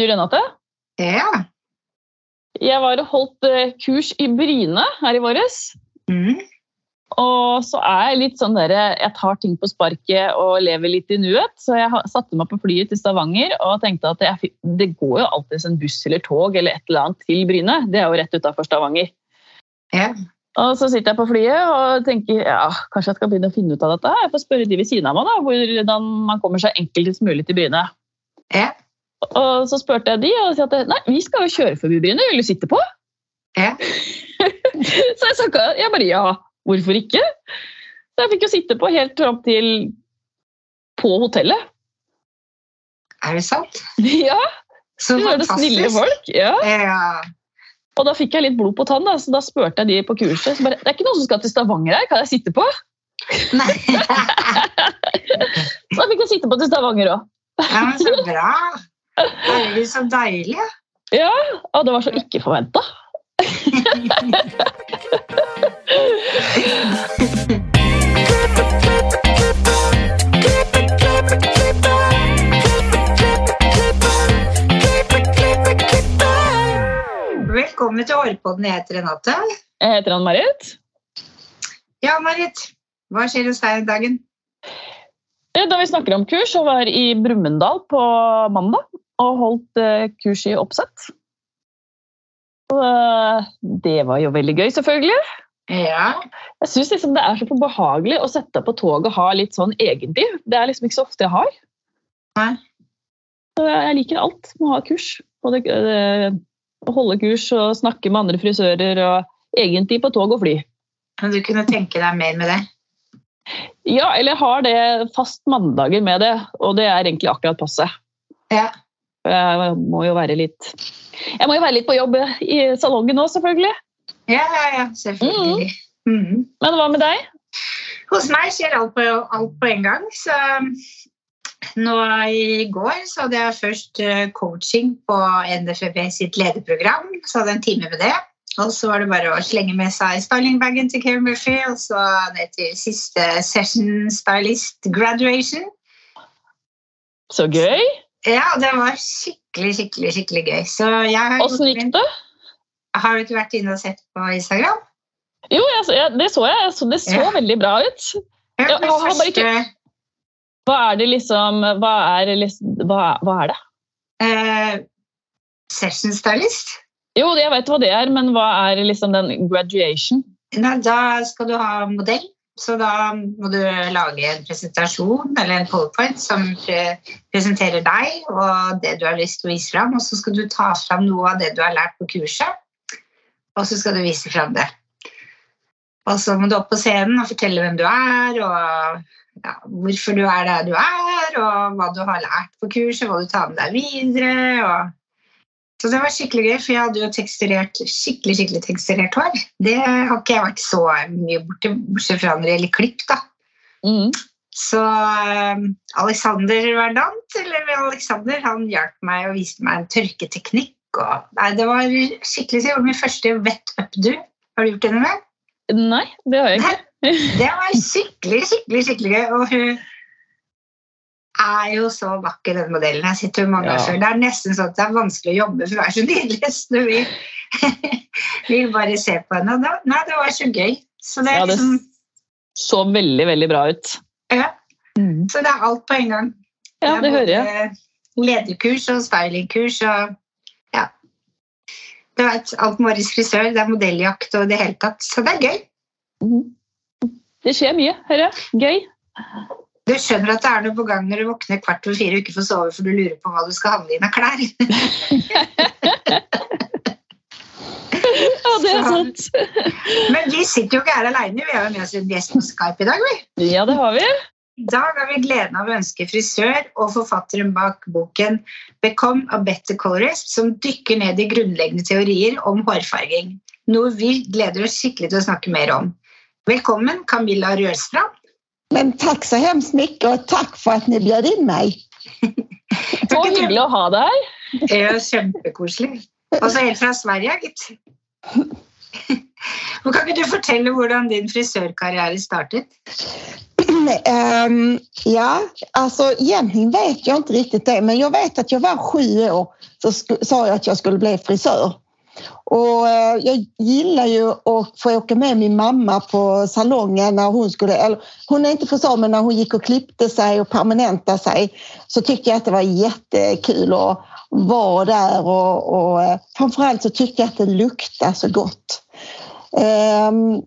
Du, Renate? Ja. Jeg var og holdt eh, kurs i Bryne her i våres. Mm. Og så er jeg litt sånn der, jeg tar ting på sparket og lever litt i nuet. Så jeg satte meg på flyet til Stavanger og tenkte at jeg, det går jo alltid en buss eller tog eller et eller annet til Bryne. Det er jo rett utafor Stavanger. Ja. Og så sitter jeg på flyet og tenker ja, kanskje jeg skal begynne å finne ut av dette. Jeg får spørre de ved siden av meg da, hvordan man kommer seg enkeltest mulig til Bryne. Ja. Og så spurte jeg de, og sa at nei, vi skal jo kjøre forbi Bryne, vil du sitte på? Ja. Så jeg snakka, jeg bare ja, hvorfor ikke? Så jeg fikk jo sitte på helt fram til på hotellet. Er det sant? Ja, Så de det snille folk. Ja. Ja. Og da fikk jeg litt blod på tann, da, så da spurte jeg de på kurset. Så bare, det er ikke noen som skal til Stavanger her, kan jeg sitte på? Nei. Så da fikk jeg sitte på til Stavanger òg. Ja, men så bra. Herregud, så deilig. Ja, og det var så ikke forventa. Velkommen til Hårpodden. Jeg heter Renate. Jeg heter Ann-Marit. Ja, Marit. Hva skjer hos deg i dagen? Da vi snakker om kurs, så var jeg i Brumunddal på mandag og holdt eh, kurs i oppsett. Og eh, det var jo veldig gøy, selvfølgelig. Ja. Jeg syns liksom det er så behagelig å sette på toget og ha litt sånn egentid. Det er liksom ikke så ofte jeg har. Nei. Så jeg liker alt med å ha kurs. Både eh, å holde kurs og snakke med andre frisører og egentid på tog og fly. Men du kunne tenke deg mer med det? Ja, eller jeg har det fast mandager med det, og det er egentlig akkurat passe. Ja. Jeg må jo være litt Jeg må jo være litt på jobb i salongen nå, selvfølgelig. Ja, ja, ja. Selvfølgelig. Mhm. Men hva med deg? Hos meg skjer alt på, alt på en gang. Så nå i går så hadde jeg først eh, coaching på NFB sitt lederprogram. Så hadde jeg en time med det. Og så var det bare å slenge med seg stylingbagen til Kevin Murphy, og så ned til siste session stylist graduation. Så gøy. Ja, det var skikkelig, skikkelig skikkelig gøy. Så jeg har, Åssen gikk det? har du ikke vært inne og sett på Instagram? Jo, jeg, det så jeg. Så det så Ja. veldig bra ut. Ja, bare første, ikke- Hva er det liksom Hva er, liksom, hva, hva er det? eh, session stylist. Jo, jeg vet hva det er, men hva er liksom den graduation? Nei, da skal du ha modell, så da må du lage en presentasjon eller en powerpoint som pre presenterer deg og det du har lyst til å vise fram, og så skal du ta fram noe av det du har lært på kurset, og så skal du vise fram det. Og så må du opp på scenen og fortelle hvem du er, og ja, hvorfor du er der du er, og hva du har lært på kurset, hva du tar med deg videre. Og... Så det var skikkelig gøy, for jeg hadde jo teksturert, skikkelig skikkelig teksturert hår. Det har ikke jeg vært så mye borte, bortsett fra når det gjelder klipp, da. Mm. Så eh, Alexander Verdant, eller Alexander, han hjalp meg og viste meg en tørketeknikk. Og, nei, det var skikkelig Det var min første wet up-do. Har du gjort det med? Nei, det har jeg ikke. Det var skikkelig, skikkelig skikkelig gøy. Og hun er jo så vakker, den modellen. Jeg sett henne mange Ja. ganger før. Det er nesten sånn at det er vanskelig å jobbe, for hun er så nydelig. Så du vil, vil bare se på henne. Og det, nei, det var så gøy. Så det er Ja, det liksom så veldig, veldig bra ut. ja, Mm. Så det er alt på en gang. Ja, det er hører jeg. Lederkurs og stylingkurs og ja. Du vet, alt Morris frisør, det er modelljakt og det hele tatt. Så det er gøy. Mhm. Det skjer mye, hører jeg. Gøy. Du skjønner at det er noe på gang når du våkner kvart over fire og ikke får sove for du lurer på hva du skal handle inn av klær. Ja, det er sant. Men vi sitter jo ikke her alene. Vi har jo med oss en gjest på Skype i dag. Vi. Ja, det har vi. I dag har vi gleden av å ønske frisør og forfatteren bak boken 'Become a Better Colorist', som dykker ned i grunnleggende teorier om hårfarging. Noe vi gleder oss skikkelig til å snakke mer om. Velkommen, Camilla Rørstrand. Men tack så hemskt mycket och tack för att ni bjöd in mig. Så hyggelig å ha deg her. Det er kjempekoselig. Og så helt fra Sverige, gitt. Men Kan ikke du fortelle hvordan din frisørkarriere startet? Um, ja, alltså egentligen vet jag inte riktigt det men jag vet att jag var sju år så sa jag att jag skulle bli frisör. Och eh, jag gillar ju att få åka med min mamma på salongen när hon skulle, eller hon är inte frisör men när hon gick och klippte sig och permanentade sig så tyckte jag att det var jättekul att vara där och, och eh, framförallt så tyckte jag att det luktade så gott. Um,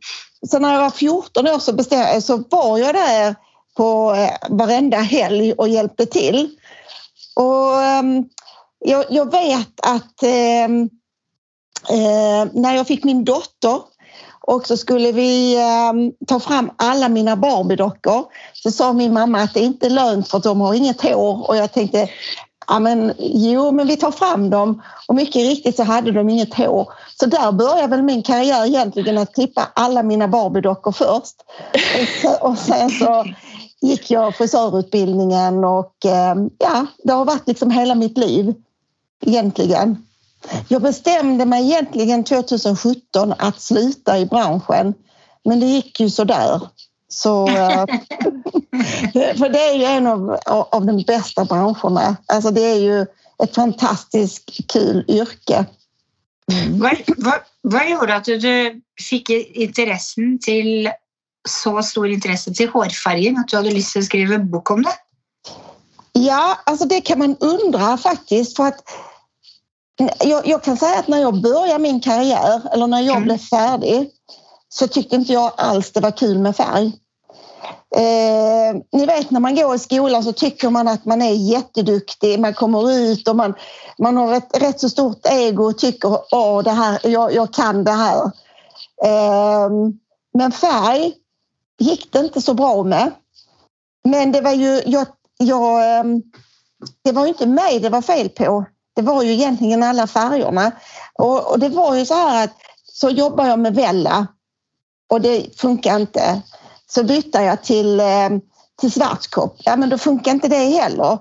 så när jag var 14 år så, bestämde, eh, så var jag där på eh, varenda helg och hjälpte till. Och um, jag, jag, vet att um, eh, när jag fick min dotter och så skulle vi eh, ta fram alla mina Barbiedockor så sa min mamma att det inte är lönt för att de har inget hår och jag tänkte Ja, men, jo, men vi tar fram dem och mycket riktigt så hade de inget hår. Så där började väl min karriär egentligen att klippa alla mina Barbiedockor först. Och sen så gick jag frisörutbildningen och ehm, ja, det har varit liksom hela mitt liv egentligen. Jag bestämde mig egentligen 2017 att sluta i branschen men det gick ju sådär. Så, eh, för det är ju en av, av de bästa branscherna. Alltså det är ju ett fantastiskt kul yrke. Mm. Vad, vad, vad gjorde att du fick intressen till så stor intresse till hårfärgen att du hade lust att skriva en bok om det? Ja, alltså det kan man undra faktiskt för att jag, jag kan säga att när jag började min karriär eller när jag mm. blev färdig så tyckte inte jag alls det var kul med färg. Eh, ni vet när man går i skolan så tycker man att man är jätteduktig. Man kommer ut och man, man har ett rätt så stort ego och tycker att det här, jag, jag kan det här. Eh, men färg gick det inte så bra med. Men det var ju, jag, jag, ehm, det var inte mig det var fel på. Det var ju egentligen alla färgerna. Och, och det var ju så här att så jobbar jag med Vella och det funkar inte. Så bytte jag till, eh, till Schwarzkopf. Ja, men då funkar inte det heller.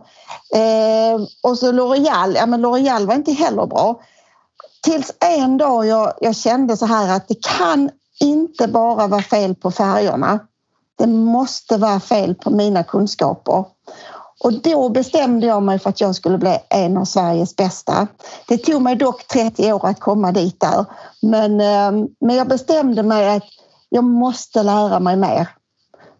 Eh, och så L'Oreal. Ja, men L'Oreal var inte heller bra. Tills en dag jag, jag kände så här att det kan inte bara vara fel på färgerna. Det måste vara fel på mina kunskaper. Och då bestämde jag mig för att jag skulle bli en av Sveriges bästa. Det tog mig dock 30 år att komma dit där. Men, ehm, men jag bestämde mig att jag måste lära mig mer.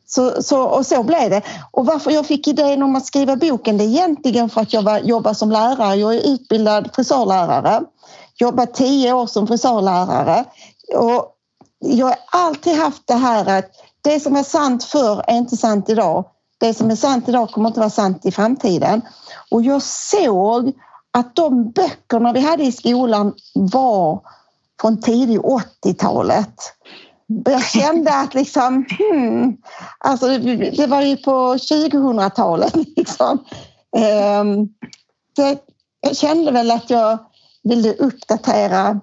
Så, så, och så blev det. Och varför jag fick idén om att skriva boken det är egentligen för att jag var, jobbar som lärare. Jag är utbildad frisörlärare. Jobbat tio år som frisörlärare. Och jag har alltid haft det här att det som är sant förr är inte sant idag. Det som är sant idag kommer inte vara sant i framtiden. Och jag såg att de böckerna vi hade i skolan var från tidigt 80-talet. Jag kände att liksom, hmm, alltså det var ju på 2000-talet liksom. Ehm, jag kände väl att jag ville uppdatera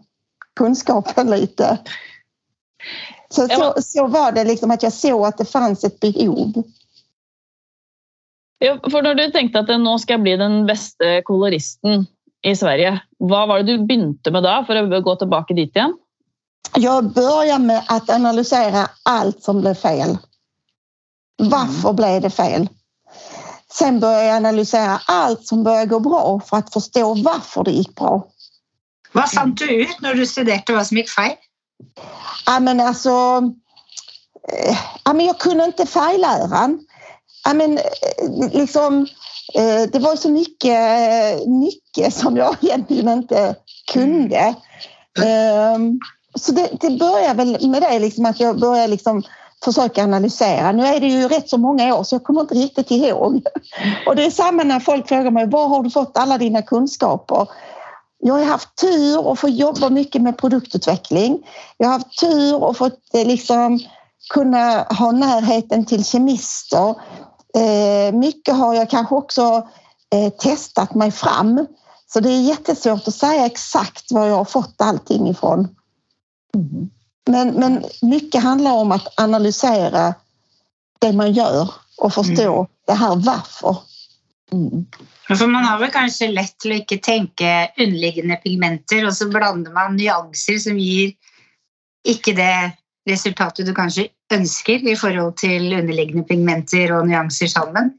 kunskapen lite. Så, så, så var det liksom att jag såg att det fanns ett behov. Ja, för när du tänkte att du nu ska bli den bästa koloristen i Sverige, vad var det du började med då för att gå tillbaka dit igen? Jag börjar med att analysera allt som blev fel. Varför blev det fel? Sen börjar jag analysera allt som börjar gå bra för att förstå varför det gick bra. Vad fann du ut när du studerade vad som gick fel? Ja, men alltså, eh, ja, men jag kunde inte färgläran. Ja, men, eh, liksom, eh, det var så mycket, mycket som jag egentligen inte kunde. Mm så det, det börjar väl med det liksom att jag börjar liksom försöka analysera. Nu är det ju rätt så många år så jag kommer inte riktigt ihåg. Och det är samma när folk frågar mig var har du fått alla dina kunskaper? Jag har haft tur och fått jobba mycket med produktutveckling. Jag har haft tur och fått eh, liksom kunna ha närheten till kemister. Eh, mycket har jag kanske också eh, testat mig fram. Så det är jättesvårt att säga exakt var jag har fått allting ifrån. Mm. Men, men mycket handlar om att analysera det man gör och förstå mm. det här varför. Mm. För man har väl kanske lätt att inte tänka underliggande pigmenter och så blandar man nyanser som ger inte det resultatet du kanskje ønsker i forhold til underliggende pigmenter og nyanser sammen.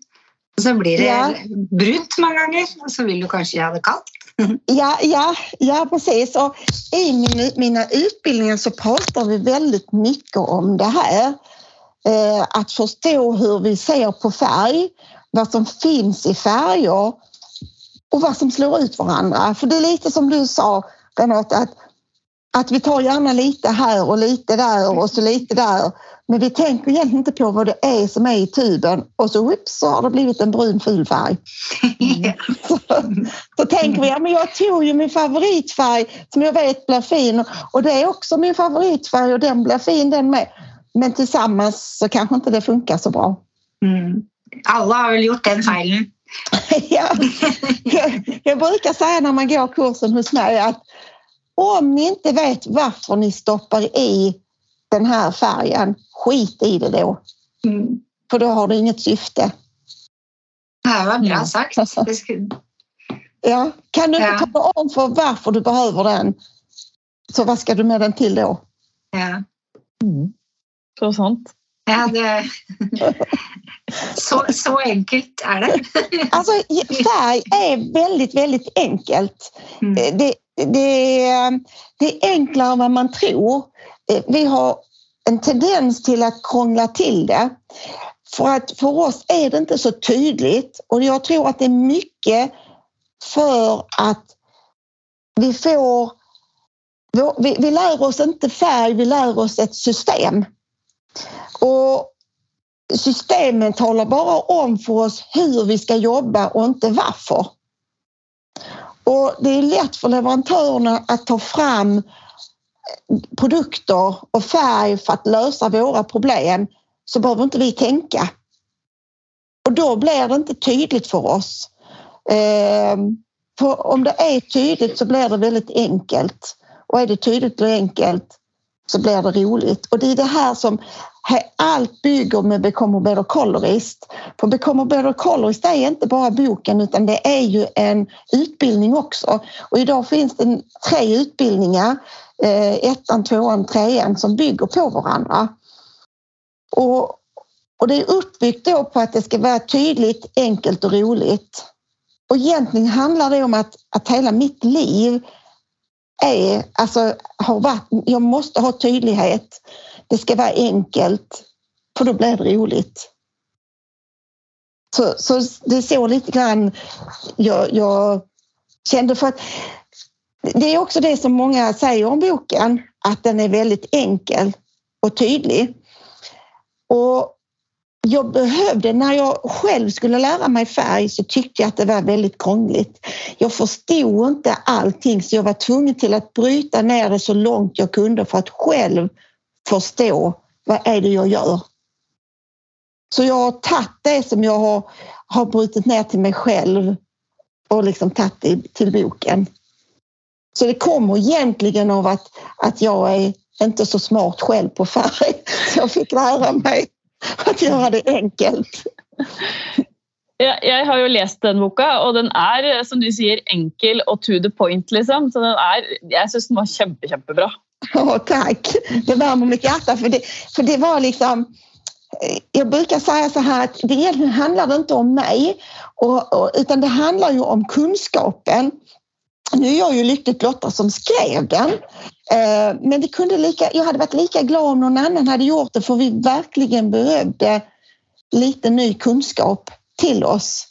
Og så blir det Ja. brunt mange ganger, og så vil du kanskje ha det kaldt. Ja, ja, ja precis. Och I min, mina utbildningar så pratar vi väldigt mycket om det här. Eh, att förstå hur vi ser på färg, vad som finns i färger och vad som slår ut varandra. För det är lite som du sa, Renate, att, att vi tar gärna lite här och lite där och så lite där. Men vi tänker egentligen inte på vad det är som är i tuben och så, whoops, så har det blivit en brun ful färg. Så, så tänker vi, ja men jag tog ju min favoritfärg som jag vet blir fin och det är också min favoritfärg och den blir fin den med. Men tillsammans så kanske inte det funkar så bra. Mm. Alle har vel gjort den feilen. Ja, jag, jag brukar säga när man går kursen hos mig att om ni inte vet varför ni stoppar i den här färgen, skit i det då. Mm. För då har det inget syfte. Det var bra Ja. sagt. Ja, kan du inte Ja. tala om för varför du behöver den? Så vad ska du med den till då? ja. Mm. Så sant. ja, det så, så enkelt er det. Alltså färg är väldigt, väldigt enkelt. Mm. Det, det, det är enklare än vad man tror. Vi har en tendens till att krångla till det. För att för oss är det inte så tydligt och jag tror att det är mycket för att vi får... Vi, vi lär oss inte färg, vi lär oss ett system. Och Systemen talar bara om för oss hur vi ska jobba och inte varför. Och det är lätt för leverantörerna att ta fram produkter och färg för att lösa våra problem så behöver inte vi tänka. Och då blir det inte tydligt för oss. Ehm, för om det är tydligt så blir det väldigt enkelt. Och är det tydligt och enkelt så blir det roligt. Och det är det här som allt bygger med Become better colorist. För Become better colorist är inte bara boken utan det är ju en utbildning också. Och idag finns det tre utbildningar, eh, ettan, tvåan, trean som bygger på varandra. Och, och det är uppbyggt då på att det ska vara tydligt, enkelt och roligt. Och egentligen handlar det om att, att hela mitt liv är, alltså, har varit, jag måste ha tydlighet. Det ska vara enkelt, för då blir det roligt. Så, så det är så lite grann jag, jag kände för att det är också det som många säger om boken, att den är väldigt enkel och tydlig. Och jag behövde, när jag själv skulle lära mig färg så tyckte jag att det var väldigt krångligt. Jag förstod inte allting så jag var tvungen till att bryta ner det så långt jag kunde för att själv förstå vad är det jag gör. Så jag har tagit det som jag har, har brutit ner till mig själv och liksom tagit det till boken. Så det kommer egentligen av att, att jag är inte så smart själv på färg. Så jag fick lära mig att göra det enkelt. Ja, jeg har jo lest den boka, og den er som du sier, enkel og to the point. liksom. Så den er, Jeg syns den var kjempe, kjempebra. Ja, tack. Det värmer mitt hjärta. För det, för det var liksom... Jag brukar säga så här att det egentligen handlar det inte om mig och, och, utan det handlar ju om kunskapen. Nu är jag ju lyckligt lottad som skrev den. Eh, men det kunde lika, jag hade varit lika glad om någon annan hade gjort det för vi verkligen behövde lite ny kunskap till oss.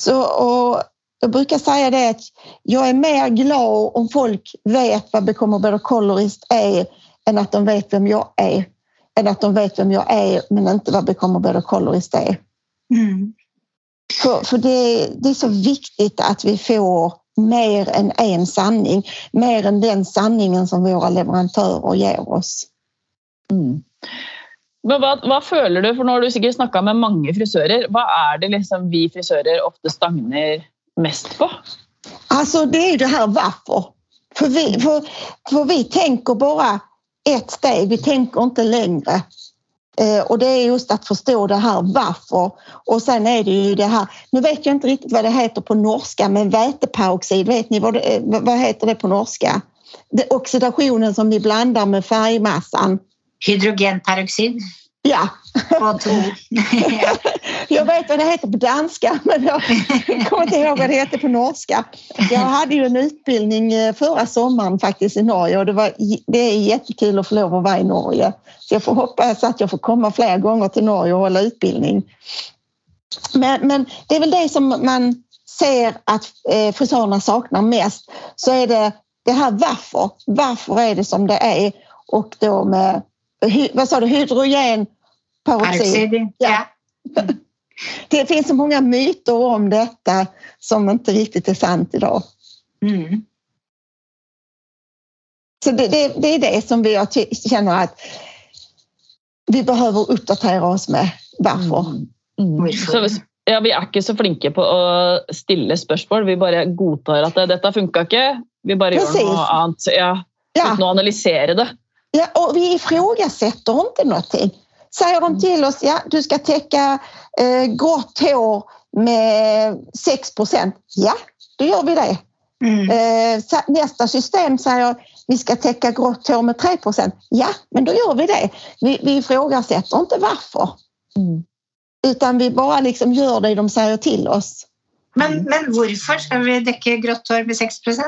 Så, och jag brukar säga det att jag är mer glad om folk vet vad better colorist är än att de vet vem jag är. Än att de vet vem jag är men inte vad better colorist är. Mm. För, för det, det är så viktigt att vi får mer än en sanning. Mer än den sanningen som våra leverantörer ger oss. Mm. Men hva, hva føler du, for Nå har du sikkert snakka med mange frisører. Hva er det liksom vi frisører ofte stagner mest på? Alltså det är det här varför. För vi, för, för vi tänker bara ett steg, vi tänker inte längre. Eh, och det är just att förstå det här varför. Och sen är det ju det här, nu vet jag inte riktigt vad det heter på norska, men väteperoxid, vet ni vad, det, eh, vad heter det på norska? Det, oxidationen som ni blandar med färgmassan. Hydrogenperoxid. Ja. Jag vet vad det heter på danska men jag kommer inte ihåg vad det heter på norska. Jag hade ju en utbildning eh, förra sommaren faktiskt i Norge och det, var, det är jättekul att få lov att vara i Norge. Så jag får hoppas att jag får komma fler gånger till Norge och hålla utbildning. Men, men det är väl det som man ser att eh, frisörerna saknar mest. Så är det det här varför. Varför är det som det är? Och då med, vad sa du, hydrogen Peroxid. Ja. Det finns så många myter om detta som inte riktigt är sant idag. Mm. Så det, det, det, är det som vi känner att vi behöver uppdatera oss med. Varför? Mm. Så, ja, vi är inte så flinke på att ställa frågor. Vi bara godtar att det, detta funkar inte. Vi bara Precis. gör något annat ja, ja. utan att analysera det. Ja, och vi ifrågasätter inte någonting. Säger de till oss, ja du ska täcka eh, grått hår med 6% ja då gör vi det. Mm. Eh, nästa system säger vi ska täcka grått hår med 3% Ja, men då gör vi det. Vi, vi ifrågasätter inte varför. Mm. Utan vi bara liksom gör det de säger till oss. Men, men varför ska vi täcka grått hår med 6%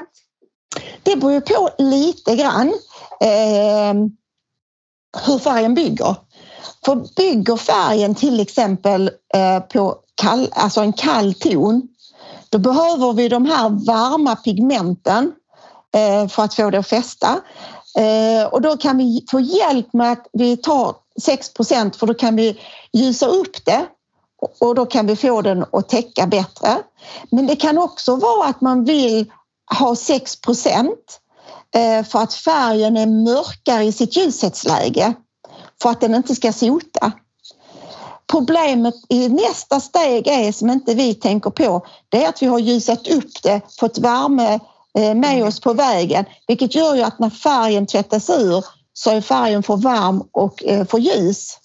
Det beror på lite grann eh, hur färgen bygger. För bygger färgen till exempel eh, på kall, alltså en kall ton då behöver vi de här varma pigmenten eh, för att få det att fästa. Eh, och då kan vi få hjälp med att vi tar 6% för då kan vi ljusa upp det och då kan vi få den att täcka bättre. Men det kan också vara att man vill ha 6 för att färgen är mörkare i sitt ljushetsläge för att den inte ska sota. Problemet i nästa steg är, som inte vi tänker på, det är att vi har ljusat upp det, fått värme eh, med oss på vägen, vilket gör ju att när färgen tvättas ur så är färgen för varm och eh, för ljus.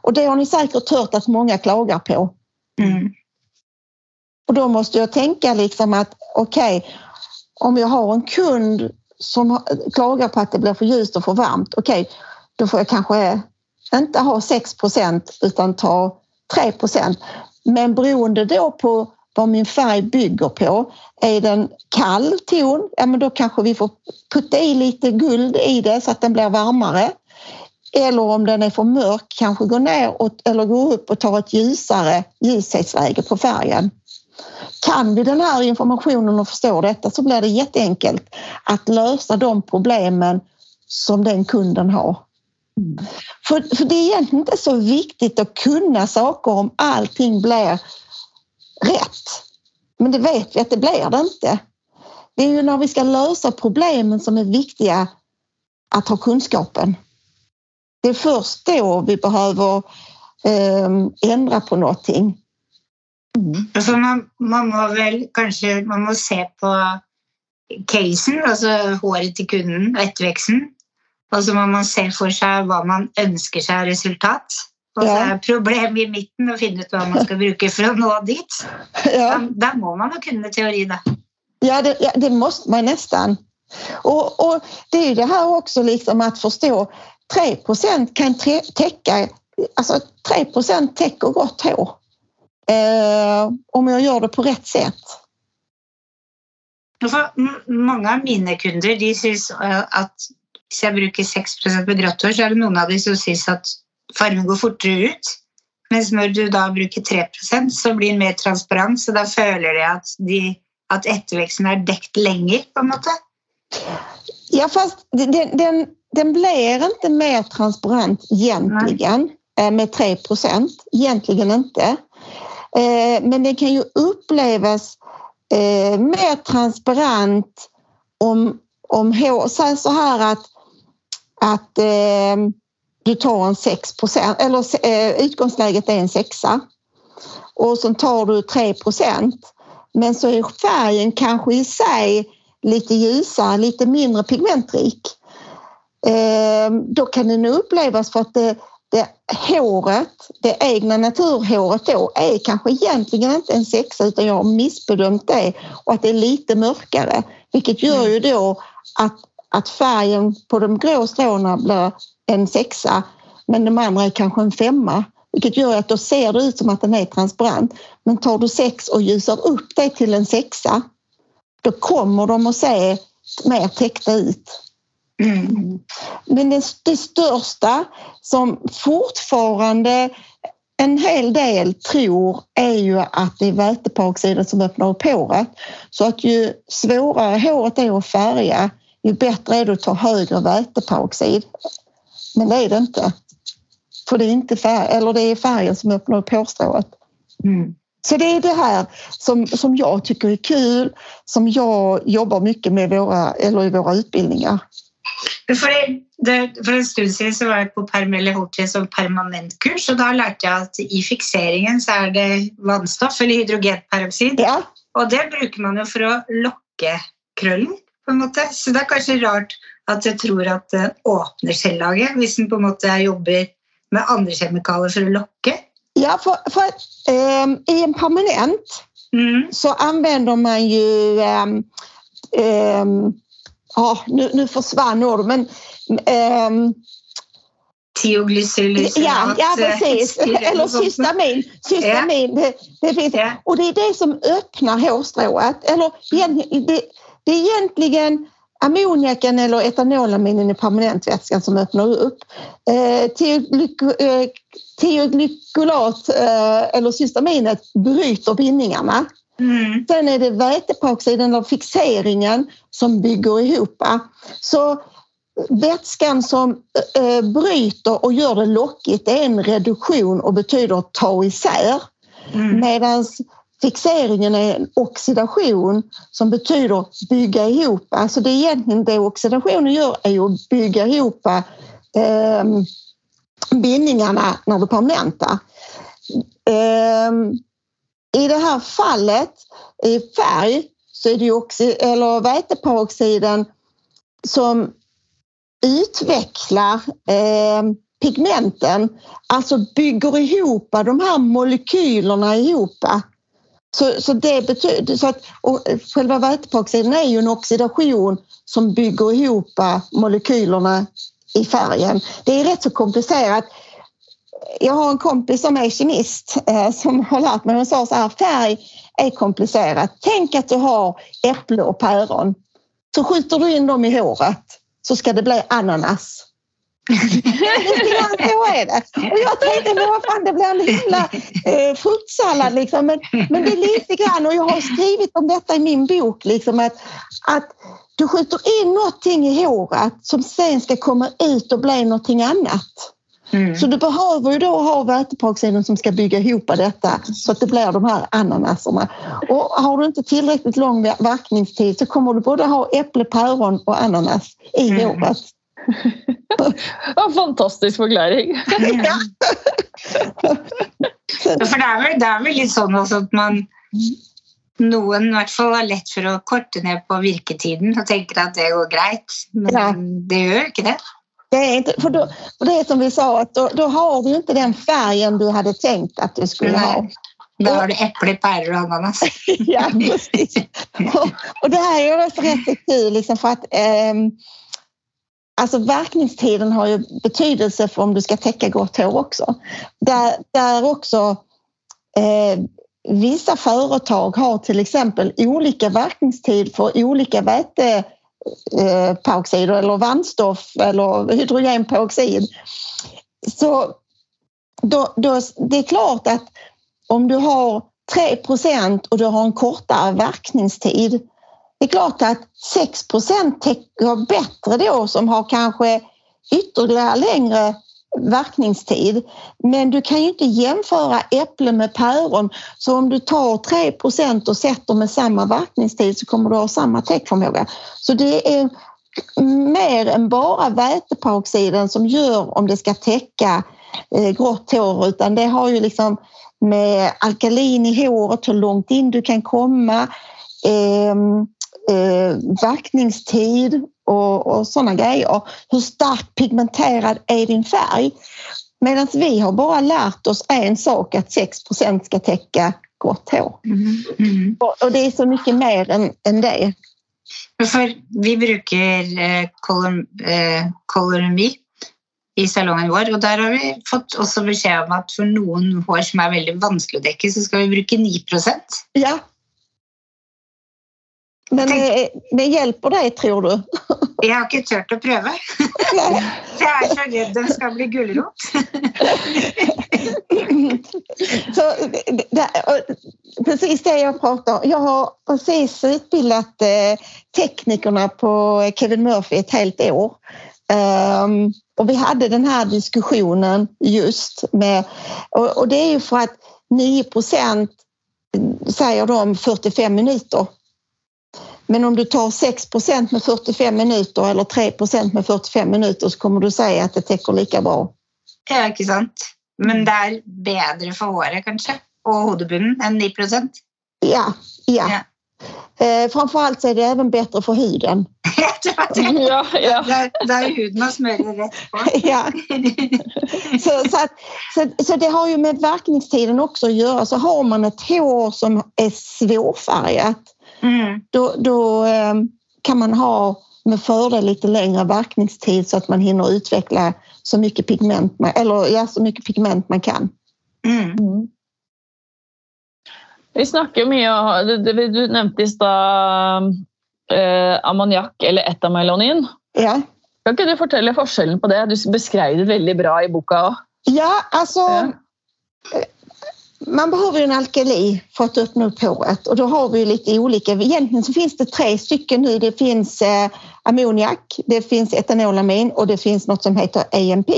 Och det har ni säkert hört att många klagar på. Mm. Och då måste jag tänka liksom att okej, okay, om jag har en kund som klagar på att det blir för ljust och för varmt, okej, okay, då får jag kanske inte ha 6% utan ta 3% Men beroende då på vad min färg bygger på. Är den kall ton, ja men då kanske vi får putta i lite guld i det så att den blir varmare. Eller om den är för mörk, kanske gå ner och, eller gå upp och ta ett ljusare ljushetsläge på färgen. Kan vi den här informationen och förstår detta så blir det jätteenkelt att lösa de problemen som den kunden har. För, för det är egentligen inte så viktigt att kunna saker om allting blir rätt. Men det vet vi att det blir det inte. Det är ju när vi ska lösa problemen som är viktiga att ha kunskapen. Det är först då vi behöver eh, ändra på någonting. Mm. Alltså man, man må väl kanske man må se på casen, alltså håret till kunden, etterväxten. Och så må man se för sig vad man önskar sig av resultat. Och så är problem i mitten att finna ut vad man ska bruka för att nå dit. Ja. Där må man ha kunnat teori då. Ja det, ja, det måste man nästan. Och, och, det är ju det här också liksom att förstå 3% kan täcka, alltså 3% täcker gott hår. Eh, om jag gör det på rätt sätt. Många av mina kunder de syns eh, att Hvis jeg bruker 6 med grått hår, så er det noen av de som syns at fargen går fortere ut. Mens når du da bruker 3% så blir den mer transparent, så da føler de at, de, at etterveksten er dekt lenger, på en måte. Ja, fast den, den, den blir inte mer transparent egentligen Nej. Eh, med 3 Egentligen inte. Eh, men det kan ju upplevas eh, mer transparent om, om hår. Säg så här att att eh, du tar en 6% eller utgångsläget är en sexa och så tar du 3 procent. men så är färgen kanske i sig lite ljusare, lite mindre pigmentrik. Då kan den upplevas för att det, det håret, det egna naturhåret då är kanske egentligen inte en sexa utan jag har missbedömt det och att det är lite mörkare vilket gör ju då att att färgen på de grå stråna blir en sexa men de andra är kanske en femma. Vilket gör att då ser det ut som att den är transparent. Men tar du sex och ljusar upp det till en sexa då kommer de att se mer täckta ut. Mm. Men det, det största som fortfarande en hel del tror är ju att det är väteperoxiden som öppnar upp håret. Så att ju svårare håret är att färga, ju bättre är det att ta högre väteperoxid. Men det är det inte. För det är, inte färg, eller det är färgen som öppnar upp hårstrået. Mm. Så det är det här som, som jag tycker är kul, som jag jobbar mycket med våra, eller i våra utbildningar. For, det, for en stund siden så var jeg på Permelle Hotel som permanentkurs, og da lærte jeg at i fikseringen så er det vannstoff, eller hydrogenperoksid. Ja. Og det bruker man jo for å lokke krøllen, på en måte. Så det er kanskje rart at jeg tror at den åpner cellaget, hvis den på en måte jobber med andre kjemikalier for å lokke. Ja, för, för eh, i en permanent mm. så använder man ju eh, eh, oh, nu, nu försvann ordet, men eh, Tioglycylsyrat. Ja, ja, precis. Eller cystamin. cystamin. Det, det finns. Ja. Och det är det som öppnar hårstrået. Eller det, det är egentligen ammoniaken eller etanolaminen i permanentvätskan som öppnar upp. Eh, Teoglykolat eh, eller cystaminet bryter bindningarna. Mm. Sen är det väteperoxiden eller fixeringen som bygger ihop. Så vätskan som äh, bryter och gör det lockigt är en reduktion och betyder att ta isär. Mm. Medan fixeringen är en oxidation som betyder bygga ihop. Alltså det egentligen det oxidationen gör är att bygga ihop äh, bindningarna när du permanentar. Äh, i det här fallet i färg så är det oxi, eller väteperoxiden som utvecklar eh, pigmenten, alltså bygger ihop de här molekylerna ihop. Så, så det betyder, så att, och själva väteperoxiden är ju en oxidation som bygger ihop molekylerna i färgen. Det är rätt så komplicerat. Jag har en kompis som är kemist eh, som har lärt mig, hon sa så här, färg är komplicerat. Tänk att du har äpple och päron. Så skjuter du in dem i håret så ska det bli ananas. så är det. Och jag tänkte, men vad fan, det blir en himla eh, fruktsallad liksom. Men, men det är lite grann, och jag har skrivit om detta i min bok, liksom att, att du skjuter in någonting i håret som sen ska komma ut och bli någonting annat. Mm. Så du behöver ju då ha väteperoxiden som ska bygga ihop detta så att det blir de här ananaserna. Och har du inte tillräckligt lång verkningstid så kommer du både ha äpple, päron och ananas i mm. håret. ja, fantastisk förklaring. ja. For det er vel, det er vel litt sånn at man noen i hvert fall har lett for å korte ned på virketiden og tenker at det går greit, men ja. det gjør ikke det. Det är, inte, för, då, för det är som vi sa, att då, då, har du inte den färgen du hade tänkt att du skulle ha. Då har du äpple, päron och ananas. ja, precis. Och, och det här är också rätt kul liksom för att eh, Alltså verkningstiden har ju betydelse för om du ska täcka grått hår också. Där, där också eh, vissa företag har till exempel olika verkningstid för olika väte Eh, eller vannstoff eller hydrogenperoxid. Så då, då, det är klart att om du har 3% och du har en kortare verkningstid det är klart att 6% täcker bättre då som har kanske ytterligare längre verkningstid. Men du kan ju inte jämföra äpplen med päron. Så om du tar 3% och sätter med samma verkningstid så kommer du ha samma täckförmåga. Så det är mer än bara väteperoxiden som gör om det ska täcka eh, grått hår utan det har ju liksom med alkalin i håret, hur långt in du kan komma, eh, eh, verkningstid och, och sådana grejer. Hur starkt pigmenterad är din färg? Medan vi har bara lärt oss en sak, att 6% ska täcka grått hår. Mm. Mm. Och, och, det är så mycket mer än, än det. För vi brukar eh, kolor, eh, i salongen vår. Og der har vi fått også beskjed om at for noen hår som er veldig vanskelig å dekke, så skal vi bruke 9 Ja. Men Tänk- eh, det hjälper dig tror du? Jeg har å prøve. Nej. For jeg er så redd den skal bli gulrot. Så, det, precis det jag pratar om. Jag har precis utbildat eh, teknikerna på Kevin Murphy ett helt år. Ehm, och vi hade den här diskussionen just med, och, det är ju för att 9% säger de 45 minuter. Men om du tar 6% med 45 minuter eller 3% med 45 minuter så kommer du säga att det täcker lika bra. Ja, ikke sant? Men det er bedre for håret, kanskje, og hodebunnen enn 9 Ja, ja. Ja. Eh, framförallt så är det även bättre för huden. Ja, ja. det, det er huden å smøre rett på. ja. så, så, att, så, så det har ju med verkningstiden också att göra. Så har man ett hår som är svårfärgat Mm. då, då eh, kan man ha med fördel lite längre verkningstid så att man hinner utveckla så mycket pigment man, eller, ja, så mycket pigment man kan. Mm. Mm. Vi snakker mye om Du nevnte i stad eh, ammoniakk eller etamelonin. Ja. Kan ikke du fortelle forskjellen på det? Du beskrev det veldig bra i boka òg. Ja, alltså Ja man behöver ju en alkali för att öppna upp håret och då har vi ju lite olika. Egentligen så finns det tre stycken nu. Det finns eh, ammoniak, det finns etanolamin och det finns något som heter AMP.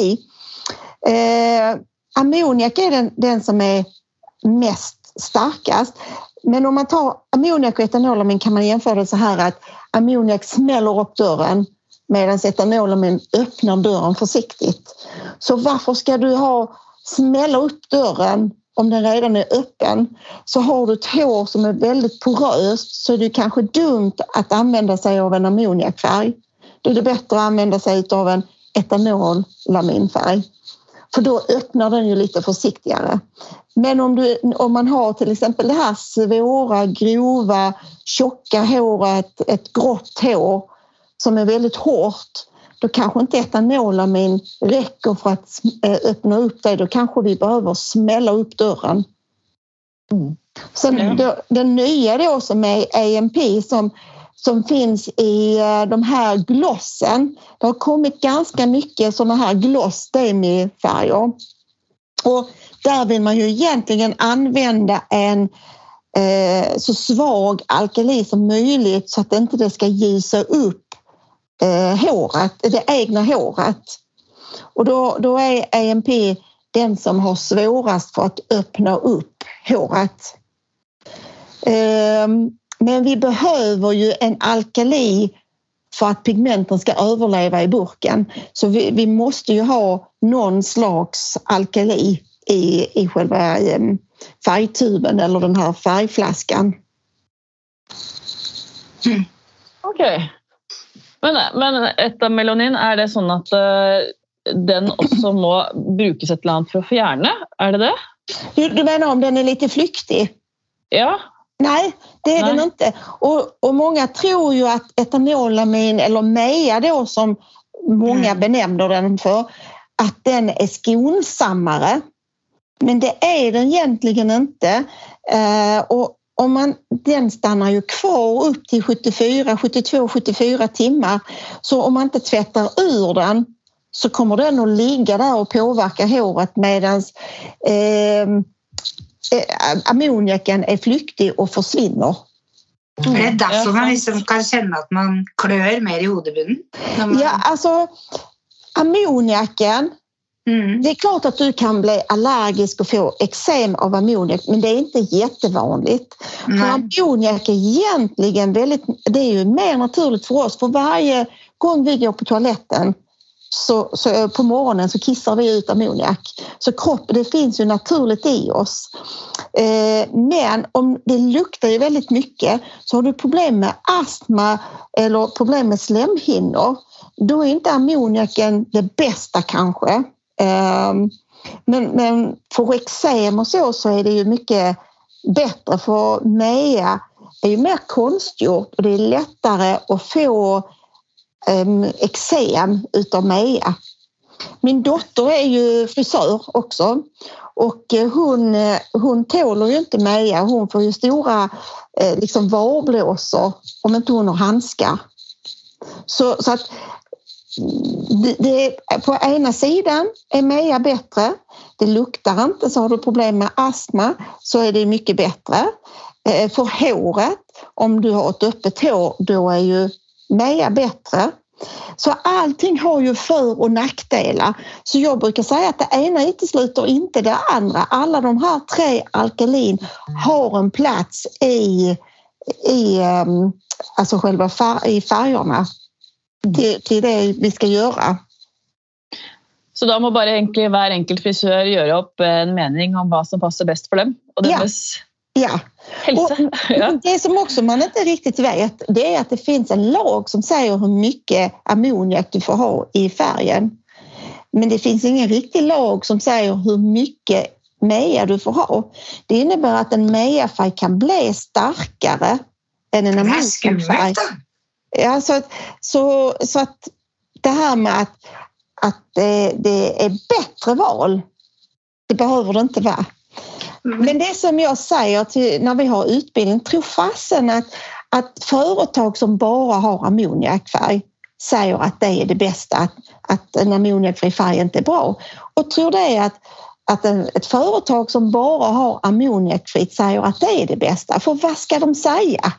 Eh, ammoniak är den, den som är mest starkast. Men om man tar ammoniak och etanolamin kan man jämföra det så här att ammoniak smäller upp dörren medan etanolamin öppnar dörren försiktigt. Så varför ska du ha smälla upp dörren om den redan är öppen? Så har du ett hår som är väldigt poröst så är det kanske dumt att använda sig av en ammoniakfärg. Då är det bättre att använda sig av en etanolaminfärg. För då öppnar den ju lite försiktigare. Men om, du, om man har till exempel det här svåra, grova, tjocka håret, ett grått hår som är väldigt hårt, då kanske inte etanolamin räcker för att eh, öppna upp det. Då kanske vi behöver smälla upp dörren. Mm. Sen Ja. då, den nya då som är AMP som, som finns i eh, de här glossen. Det har kommit ganska mycket sådana här gloss demi-färger. Och där vill man ju egentligen använda en eh, så svag alkali som möjligt så att inte det ska ljusa upp eh, håret, det egna håret. Och då, då är AMP den som har svårast för att öppna upp håret. Ehm, men vi behöver ju en alkali för att pigmenten ska överleva i burken. Så vi, vi måste ju ha någon slags alkali i, i själva ehm, färgtuben eller den här färgflaskan. Mm. Ok. Men, men etamelonin, er det sånn at eh, den også må brukes et eller annet for å fjerne? Er det det? Du, du menar om den är lite flyktig? Ja. Nej, det är Nej. den inte. Och, och många tror ju att etanolamin eller MEA då som många Mm. benämner den för, att den är skonsammare. Men det är den egentligen inte. Eh, och om man, den stannar ju kvar upp till 74, 72, 74 timmar. Så om man inte tvättar ur den så kommer den att ligga där och påverka håret medan eh, eh, ammoniaken är flyktig och försvinner. Er det Ja, derfor man liksom kan kjenne at man klør mer i hodebunnen? Man, Ja, alltså ammoniaken, Mm. det är klart att du kan bli allergisk och få eksem av ammoniak men det är inte jättevanligt. För ammoniak är egentligen väldigt, det är ju mer naturligt för oss för varje gång vi går på toaletten så, så på morgonen så kissar vi ut ammoniak. Så kropp, det finns ju naturligt i oss. Eh, men om det luktar ju väldigt mycket så har du problem med astma eller problem med slemhinnor då är inte ammoniaken det bästa kanske. Ehm, men, men för eksem och så, så är det ju mycket bättre för MEA är ju mer konstgjort och det är lättare att få um, eksem utav MEA. min dotter är ju frisör också och eh, hon, eh, hon tåler ju inte Meja. Hon får ju stora eh, liksom varblåsor om inte hon har handskar. Så, så att det, det, på ena sidan är MEA bättre. Det luktar inte, så har du problem med astma så är det mycket bättre. Eh, för håret, om du har ett öppet hår, då är ju MEA bättre. Så allting har ju för och nackdelar. Så jag brukar säga att det ena utesluter inte det andra. Alla de här tre alkalin har en plats i, i ehm, alltså själva fär, i färgerna till, till det vi ska göra. Så då måste bara egentlig hver enkelt frisør gjøre opp en mening om vad som passar bäst för dem och deras Ja. Hälsa. Ja. Det som också man inte riktigt vet det är att det finns en lag som säger hur mycket ammoniak du får ha i färgen. Men det finns ingen riktig lag som säger hur mycket meja du får ha. Det innebär att en mejafärg kan bli starkare än en ammoniakfärg. Ja, så, att, så, så att det här med att, att det, det är bättre val, det behöver det inte vara. Mm. Men det som jag säger till, när vi har utbildning, tro fasen att, att företag som bara har ammoniakfärg säger att det är det bästa, att, att en ammoniakfri färg inte är bra. Och tror det att, att en, ett företag som bara har ammoniakfritt säger att det är det bästa, för vad ska de säga?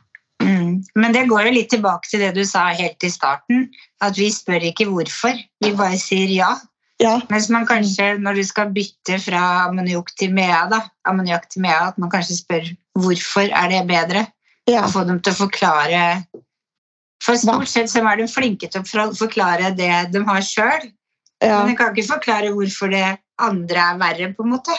Men det går ju lite tillbaka till det du sa helt i starten, att vi spör inte varför, vi bara säger ja. Ja. Mens man kanskje, når du skal bytte fra ammoniakk til mea, da, ammoniakk til mea, at man kanskje spør hvorfor er det bedre? Ja. Og få dem til å forklare For stort sett så er de flinke til å forklare det de har sjøl. Ja. Men de kan ikke forklare hvorfor det andre är värre på en måte.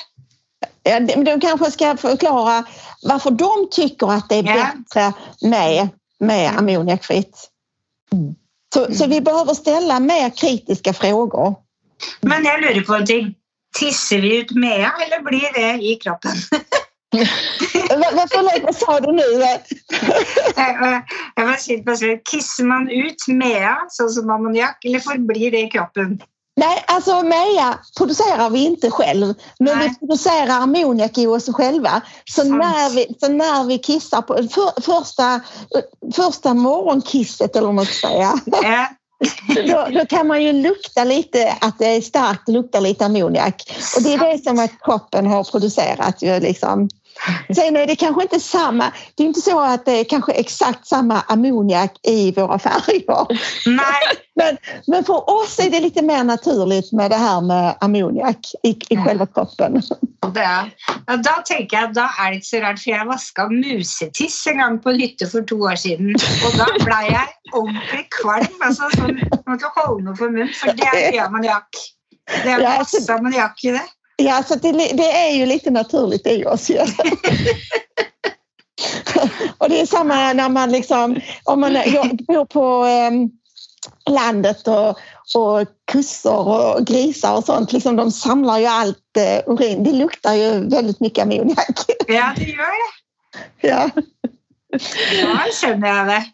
De kanske ska förklara varför de tycker att det är ja. bättre med, med ammoniakfritt. Mm. Så, mm. så vi behöver ställa mer kritiska frågor. Men jag lurer på en ting. Tisser vi ut Mea eller blir det i kroppen? Vad sa du nu? jag var på Kissar man ut Mea så som ammoniak eller förblir det i kroppen? Nej, alltså Meja producerar vi inte själv, men Nej. vi producerar ammoniak i oss själva. Så när, vi, så när vi kissar på för, första, första morgonkisset eller något säga. Ja. Då, då, kan man ju lukta lite att det är starkt, luktar lite ammoniak. Och det är det som att kroppen har producerat. Ju liksom. Sen är det kanske inte samma, det är inte så att det är kanske exakt samma ammoniak i våra färger. Nej. Men, men för oss är det lite mer naturligt med det här med ammoniak i, i själva kroppen. Det, ja, då tänker jag, då är det inte så rart för jag vaskade musetiss en gång på en hytte för två år sedan och då blev jag ordentligt kvalm. Alltså, så, man måste hålla mig för mun för det är ammoniak. Det är massa ammoniak i det. Ja, så det, det, är ju lite naturligt i oss. Ja. och det är samma när man liksom, om man bor på eh, landet och, och kossor och grisar och sånt, liksom, de samlar ju allt eh, urin. Det luktar ju väldigt mycket ammoniak. ja, det gör det. Ja. Ja, känner jag det.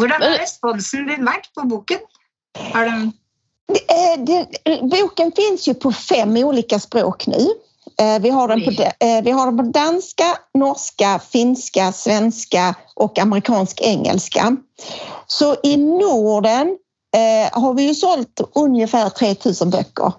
Hur har responsen din varit på boken? Har den det, boken finns ju på fem olika språk nu. Eh, vi har, den på, eh, vi har den på danska, norska, finska, svenska och amerikansk engelska. Så i Norden har vi ju sålt ungefär 3000 böcker.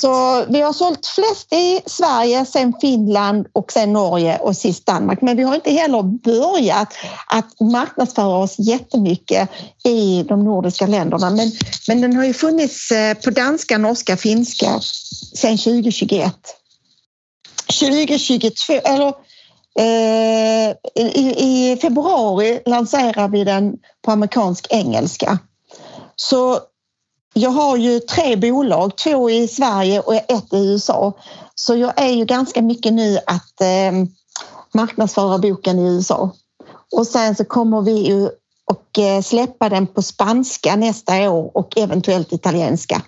Så vi har sålt flest i Sverige, sen Finland och sen Norge och sist Danmark. Men vi har inte heller börjat att marknadsföra oss jättemycket i de nordiska länderna. Men, men den har ju funnits eh, på danska, norska, finska sen 2021. 2022, eller eh, i, i februari lanserar vi den på amerikansk engelska. Så jag har ju tre bolag, två i Sverige och ett i USA. Så jag är ju ganska mycket nu att eh, marknadsföra boken i USA. Och sen så kommer vi ju och eh, släppa den på spanska nästa år och eventuellt italienska.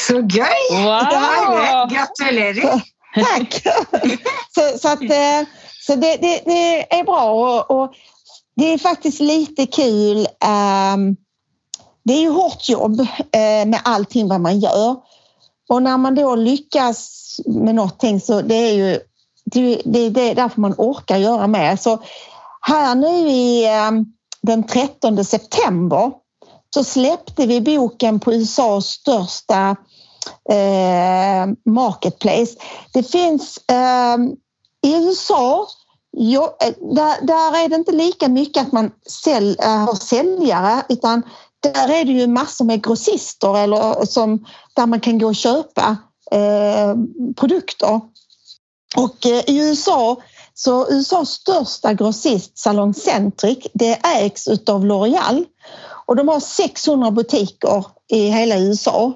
Så gøy! Wow. Gratulerar! Tack! så, så, att, eh, så det, det, det, är bra och, och, det är faktiskt lite kul um, det är ju hårt jobb eh, med allting vad man gör. Och när man då lyckas med någonting så det är ju det, är därför man orkar göra mer. Så här nu i eh, den 13 september så släppte vi boken på USAs största eh, marketplace. Det finns eh, i USA Jo, eh, där, där, är det inte lika mycket att man sälj, har säljare utan där är det ju massor med grossister eller som, där man kan gå och köpa eh, produkter. Och eh, i USA så USAs största grossist Salon Centric det ägs av L'Oreal och de har 600 butiker i hela USA.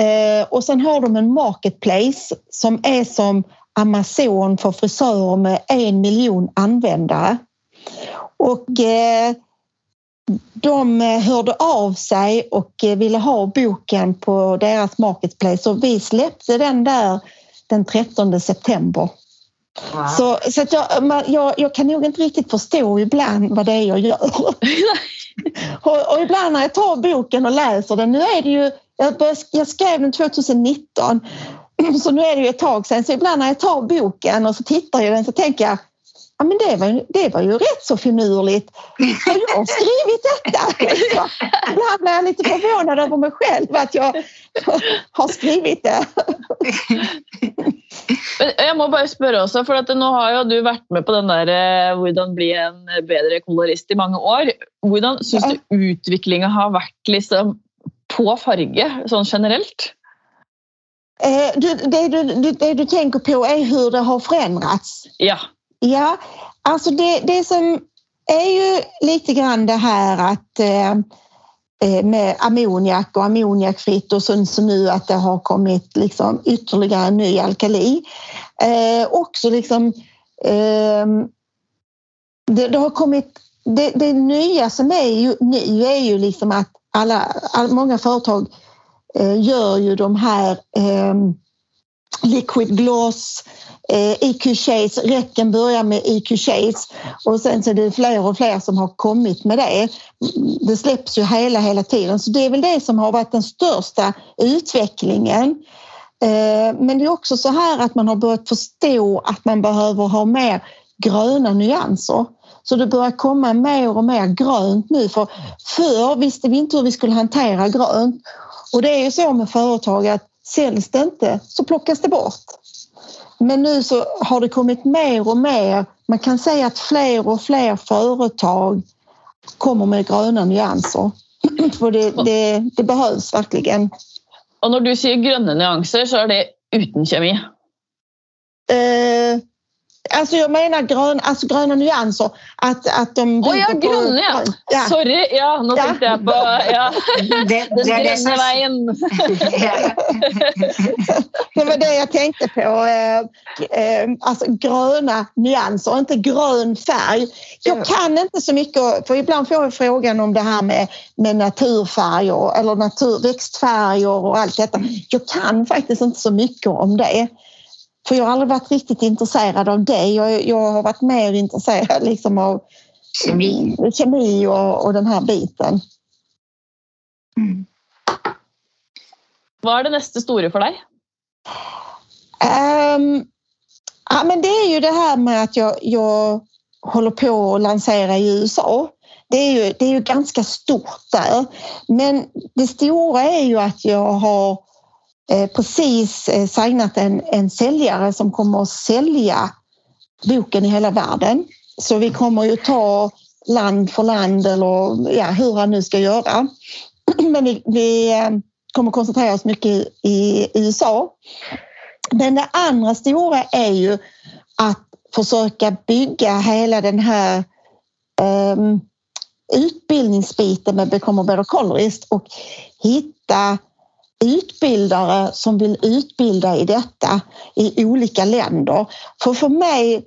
Eh, och sen har de en marketplace som är som Amazon för frisörer med en miljon användare. Och eh, de hörde av sig och ville ha boken på deras marketplace och vi släppte den där den 13 september. Wow. Så, så att jag, jag, jag, kan nog inte riktigt förstå ibland vad det är jag gör. och, och, ibland när jag tar boken och läser den, nu är det ju, jag, började, jag skrev den 2019 så nu är det ju ett tag sedan så ibland när jag tar boken och så tittar jag den så tänker jag Ja, men det, var, det var ju rätt så finurligt. Har jag skrivit detta? Ibland blir jag lite förvånad över mig själv att jag har skrivit det. Jag måste bara fråga också, för att nu har ju du varit med på den där hur eh, bli en bättre kolorist i många år. Hur syns du utvecklingen har varit liksom, på färg, sån generellt? Eh, du, det, du, det du tänker på är hur det har förändrats? Ja. Ja, alltså det, det som är ju lite grann det här att eh, eh med ammoniak och ammoniakfritt och sen så nu att det har kommit liksom ytterligare ny alkali. Eh, också liksom eh, det, det, har kommit det, det, nya som är ju nu är ju liksom att alla, all, många företag eh, gör ju de här eh, liquid gloss Eh, IQ Chase, räcken börjar med IQ Chase och sen så är det fler och fler som har kommit med det. Det släpps ju hela, hela tiden så det är väl det som har varit den största utvecklingen. Eh, men det är också så här att man har börjat förstå att man behöver ha mer gröna nyanser. Så det börjar komma mer och mer grönt nu för förr visste vi inte hur vi skulle hantera grönt. Och det är ju så med företag att säljs det inte så plockas det bort. Men nu så har det kommit mer och mer. Man kan säga att fler och fler företag kommer med gröna nyanser. För det, det, det behövs verkligen. Och när du säger gröna nyanser så är det utan kemi? Eh, Alltså jag menar grön, alltså gröna nyanser. Att, att de oh, ja, gröna ja. ja. Sorry, ja, nu ja. tänkte jag på ja. det, den gröna vägen. det var det jag tänkte på. Eh, eh, alltså gröna nyanser, inte grön färg. Jag kan inte så mycket, för ibland får jag frågan om det här med, med naturfärger eller natur, växtfärger och allt detta. Jag kan faktiskt inte så mycket om det. För jag har aldrig varit riktigt intresserad av det. Jag, jag har varit mer intresserad liksom av kemi, kemi och, och den här biten. Mm. Vad är det nästa stora för dig? Um, ja, men det är ju det här med att jag, jag håller på att lansera i USA. Det är, ju, det är ju ganska stort där. Men det stora är ju att jag har Eh, precis eh, signat en, en säljare som kommer att sälja boken i hela världen. Så vi kommer ju ta land för land eller ja, hur han nu ska göra. Men vi, vi eh, kommer koncentrera oss mycket i, i USA. Men det andra stora är ju att försöka bygga hela den här um, utbildningsbiten med Become a better colorist och hitta utbildare som vill utbilda i detta i olika länder. För för mig,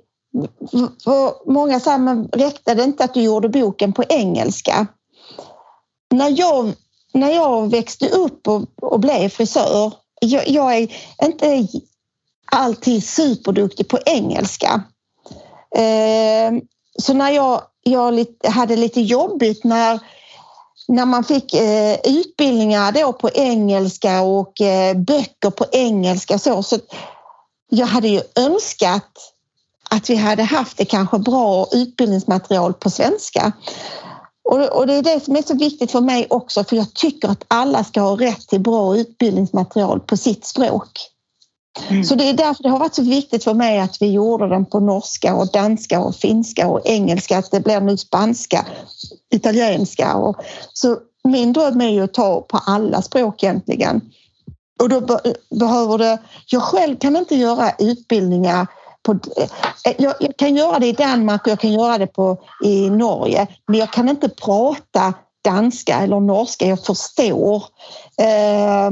för många säger men räckte det inte att du gjorde boken på engelska? När jag, när jag växte upp och, och blev frisör, jag, jag är inte alltid superduktig på engelska. Eh, så när jag, jag hade lite jobbigt när när man fick eh, utbildningar då på engelska och eh, böcker på engelska så, så jag hade ju önskat att vi hade haft det kanske bra utbildningsmaterial på svenska. Och, och det är det som är så viktigt för mig också för jag tycker att alla ska ha rätt till bra utbildningsmaterial på sitt språk. Mm. Så det är därför det har varit så viktigt för mig att vi gjorde den på norska och danska och finska och engelska, att det blir nu spanska, italienska. Och, så min dröm är ju att ta på alla språk egentligen. Och då behöver det... Jag själv kan inte göra utbildningar på, eh, jag, jag, kan göra det i Danmark och jag kan göra det på, i Norge men jag kan inte prata danska eller norska. Jag förstår. Eh,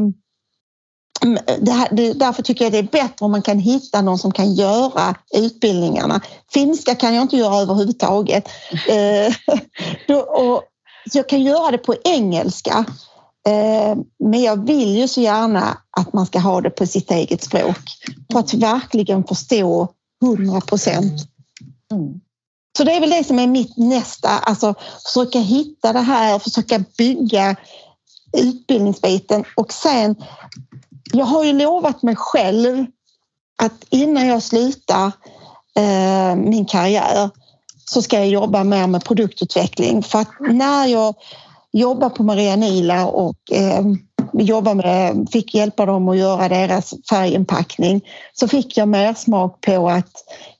det här, det, därför tycker jag det är bättre om man kan hitta någon som kan göra utbildningarna. Finska kan jag inte göra överhuvudtaget. Eh, då, och, jag kan göra det på engelska. Eh, men jag vill ju så gärna att man ska ha det på sitt eget språk för att verkligen förstå 100 procent. Mm. Så det är väl det som är mitt nästa, alltså försöka hitta det här, försöka bygga utbildningsbiten och sen jag har ju lovat mig själv att innan jag slutar eh, min karriär så ska jag jobba mer med produktutveckling. För att när jag jobbar på Maria Nila och eh, jobba med, fick hjälpa dem att göra deras färginpackning så fick jag mer smak på att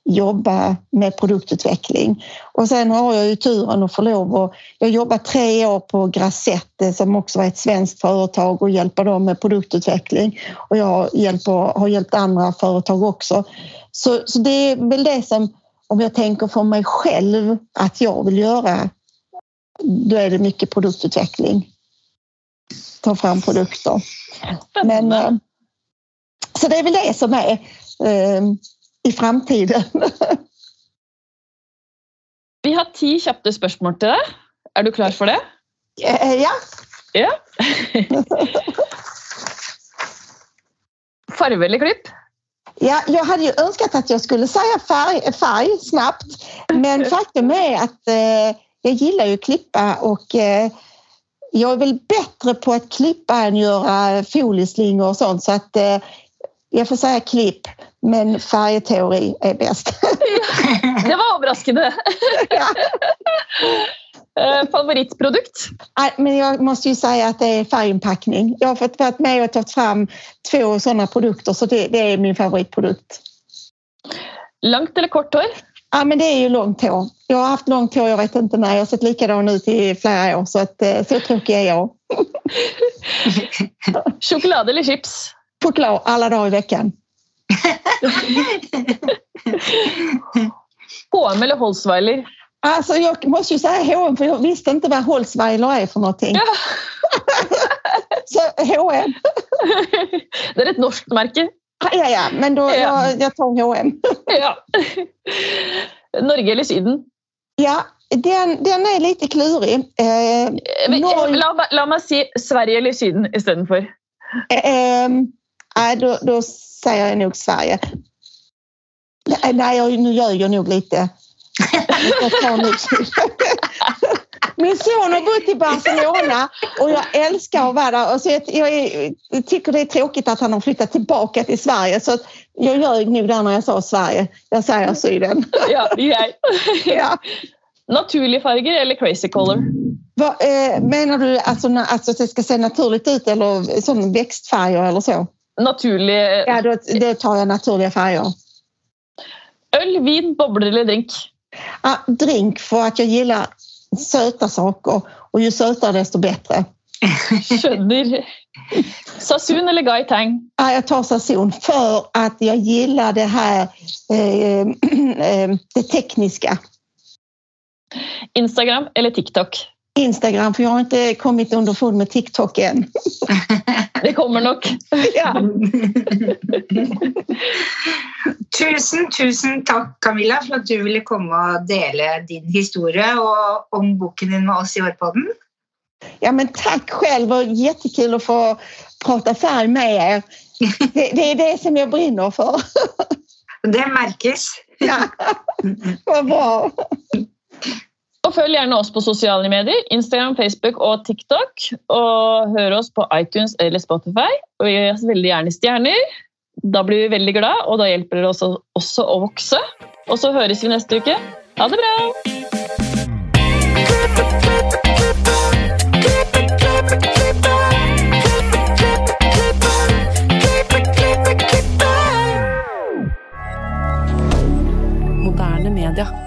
jobba med produktutveckling. Och sen har jag ju turen att få lov att... Jag jobbat tre år på Grassette som också var ett svenskt företag och hjälper dem med produktutveckling. Och jag hjälper, har hjälpt andra företag också. Så, så det är väl det som, om jag tänker för mig själv att jag vill göra, då är det mycket produktutveckling ta fram produkter. Men, eh, så det är väl det som är eh, i framtiden. Vi har tio kjappe spørsmål til deg. Er du klar for det? Eh, ja. ja. Eller klipp? Ja, jag hade ju önskat att jag skulle säga färg, färg snabbt. Men faktum är att eh, jag gillar ju klippa och eh, jag är väl bättre på att klippa än göra folieslingor och sånt så att eh, jag får säga klipp men färgteori är bäst. det var överraskande. ja. Eh, favoritprodukt? Men jag måste ju säga att det är färginpackning. Jag har fått varit med och tagit fram två sådana produkter så det, det är min favoritprodukt. Långt eller kort hår? Ja, men det är ju långt hår. Jag har haft långt hår, jag vet inte när. Jag har sett likadan ut i flera år så att eh, så tråkig är jag. Choklad eller chips? Choklad alla dagar i veckan. H&M eller Holzweiler? Alltså jag måste ju säga H&M för jag visste inte vad Holzweiler är för någonting. Ja. så H&M. Det är ett norskt märke. Ja, ja, men då, ja. jag, jag tar H&M. ja. Norge eller Syden? Ja, den, den är lite klurig. Eh, Men, Norge... la, la mig säga Sverige eller Syden istället för. Eh, eh, då, då säger jag nog Sverige. Nej, jag, nu ljög jag nog lite. Jag tar nog Min son har bott i Barcelona och jag älskar att vara där. Och så jag, jag, jag, tycker det är tråkigt att han har flyttat tillbaka till Sverige. Så jag ljög nog där när jag sa Sverige. Jag säger Syden. Ja, yeah. ja. Naturliga färger eller crazy color? Va, eh, menar du alltså, alltså att det ska se naturligt ut eller som växtfärger eller så? Naturliga... Ja, då, då tar jag naturliga färger. Öl, vin, bubblor eller drink? Ja, drink för att jag gillar söta saker och ju sötare desto bättre. Skjønner. Sasun eller Gai Tang? Ja, jag tar Sasun för att jag gillar det här eh, eh, det tekniska. Instagram eller TikTok? Instagram, för jag har inte kommit underfund med TikTok än. Det kommer nog. Ja. tusen, tusen tack Camilla för att du ville komma och dela din historia och om boken din med oss i Årpodden. Ja, men tack själv och jättekul att få prata färg med er. Det, det är det som jag brinner för. Det märks. Ja, vad bra. Og følg gjerne oss på sosiale medier. Instagram, Facebook og TikTok. Og hør oss på iTunes eller Spotify. Og gi oss veldig gjerne stjerner. Da blir vi veldig glad, og da hjelper det oss også å vokse. Og så høres vi neste uke. Ha det bra! Moderne media.